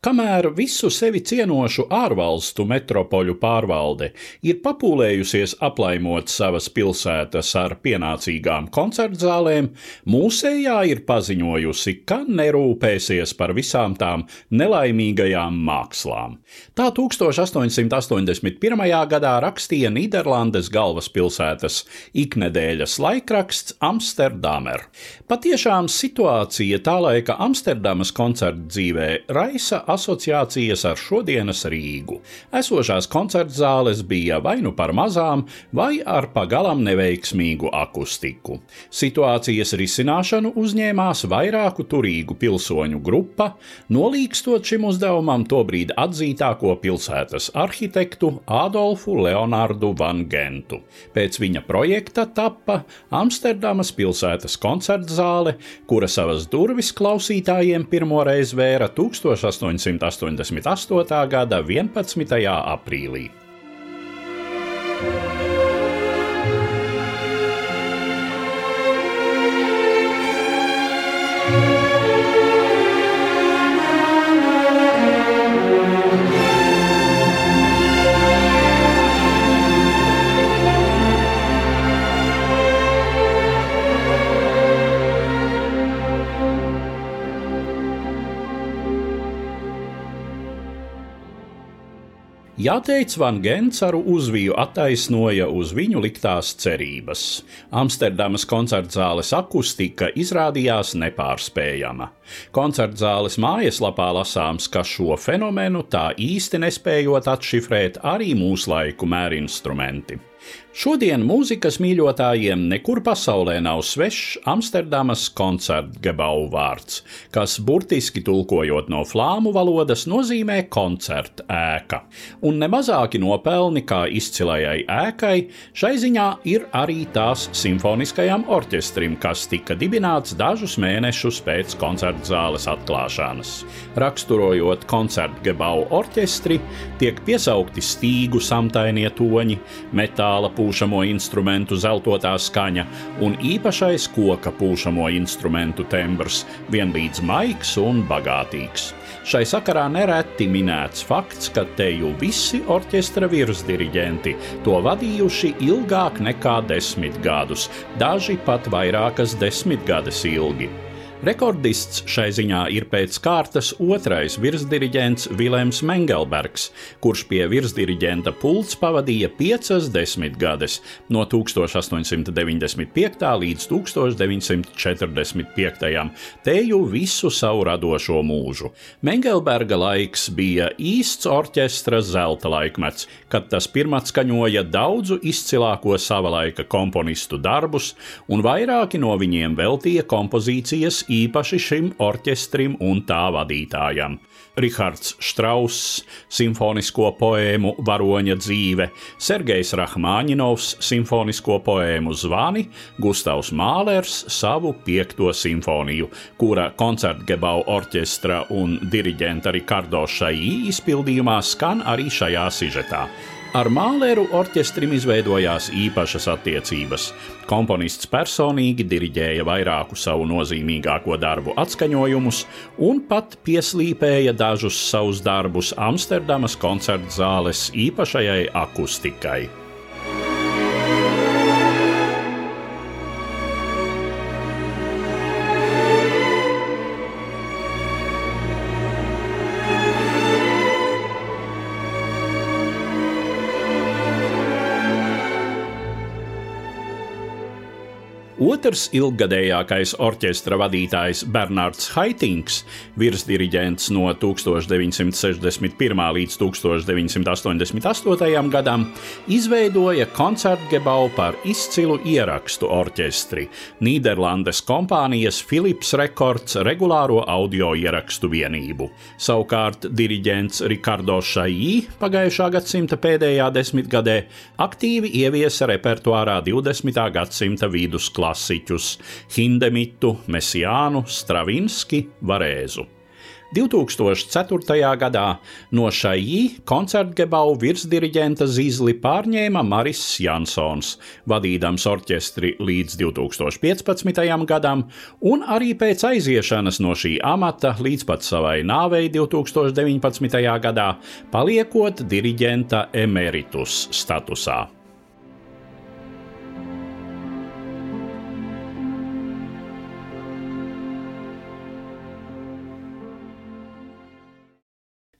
Kamēr visu sevi cienošu ārvalstu metropoļu pārvalde ir papūlējusies aplaimot savas pilsētas ar pienācīgām koncertzālēm, mūsējā ir paziņojusi, ka nerūpēsies par visām tām nelaimīgajām mākslām. Tā 1881. gadā rakstīja Nīderlandes galvaspilsētas iknedēļas laikraksts Amsterdamer. Patiešām situācija tā laika Amsterdamas koncerta dzīvē raisa asociācijas ar šodienas Rīgu. Esošās koncerta zāles bija vai nu par mazām, vai ar pagalam neveiksmīgu akustiku. Situācijas risināšanu uzņēmās vairāku turīgu pilsoņu grupa, nolīgstot šim uzdevumam tobrīd atzītāko pilsētas arhitektu Adolfu Leonardu Van Gentu. Pēc viņa projekta tappa Amsterdamas pilsētas koncerta zāle, kura savas durvis klausītājiem pirmoreiz vēra 1800. 1988. gada 11. aprīlī. Jāteic, Van Gens ar uzviju attaisnoja uz viņu liktās cerības. Amsterdamas koncertzāles akustika izrādījās nepārspējama. Koncertzāles mājaslapā lasāms, ka šo fenomenu tā īsti nespējot atšifrēt arī mūslaiku mērinstrumenti. Šodien mūzikas mīļotājiem nekur pasaulē nav svešs Amsterdamas koncertgebau vārds, kas burtiski tulkojot no flāmu valodas nozīmē koncerta ēka. Un nemazāki nopelni kā izcilajai ēkai šai ziņā ir arī tās simfoniskajam orķestrim, kas tika dibināts dažus mēnešus pēc koncerta zāles atklāšanas. Raksturojot koncertgebau orķestri, tiek piesaukti stīgu samtainie toņi, metāla pūšamo instrumentu zeltotā skaņa un īpašais koka pūšamo instrumentu tembrs, vienlīdz maigs un bagātīgs. Šai sakarā nereti minēts fakts, ka teju visi orķestra virsdiriģenti to vadījuši ilgāk nekā desmit gadus, daži pat vairākas desmitgades ilgi. Rekordists šai ziņā ir pēc kārtas otrais virsdiriģents Vilēms Mengelbergs, kurš pie virsdiriģenta pults pavadīja piecas desmitgades no 1895. līdz 1945. teju visu savu radošo mūžu. Mengelberga laiks bija īsts orķestra zelta laikmets, kad tas pirmatskaņoja daudzu izcilāko sava laika komponistu darbus, un vairāki no viņiem veltīja kompozīcijas īpaši šim orķestrim un tā vadītājam. Rihards Strauss, simfonisko poēmu Varoņa dzīve, Sergejs Rahmāņinovs, simfonisko poēmu Zvani, Gustavs Mālers savu piekto simfoniju, kura koncertgebau orķestra un diriģenta Rikardo Šaī izpildījumā skan arī šajā sižetā. Ar Māleru orķestrim izveidojās īpašas attiecības. Komponists personīgi diriģēja vairāku savu nozīmīgāko darbu atskaņojumus un pat pieslīpēja dažus savus darbus Amsterdamas koncerta zāles īpašajai akustikai. Otrs ilggadējākais orķestra vadītājs Bernards Haitings, virsdiriģents no 1961. līdz 1988. gadam, izveidoja koncertgebau par izcilu ierakstu orķestri Nīderlandes kompānijas Philips Records regulāro audio ierakstu vienību. Savukārt diriģents Ricardo Šaī pagājušā gadsimta pēdējā desmitgadē aktīvi ieviesa repertuārā 20. gadsimta vidusklasi klasiķus Hindemitu, Mesijānu, Stravinski, Varēzu. 2004. gadā no šai koncertgebau virsdiriģenta zīzli pārņēma Maris Jansons, vadīdams orķestri līdz 2015. gadam, un arī pēc aiziešanas no šī amata līdz pat savai nāvei 2019. gadā, paliekot diriģenta emeritus statusā.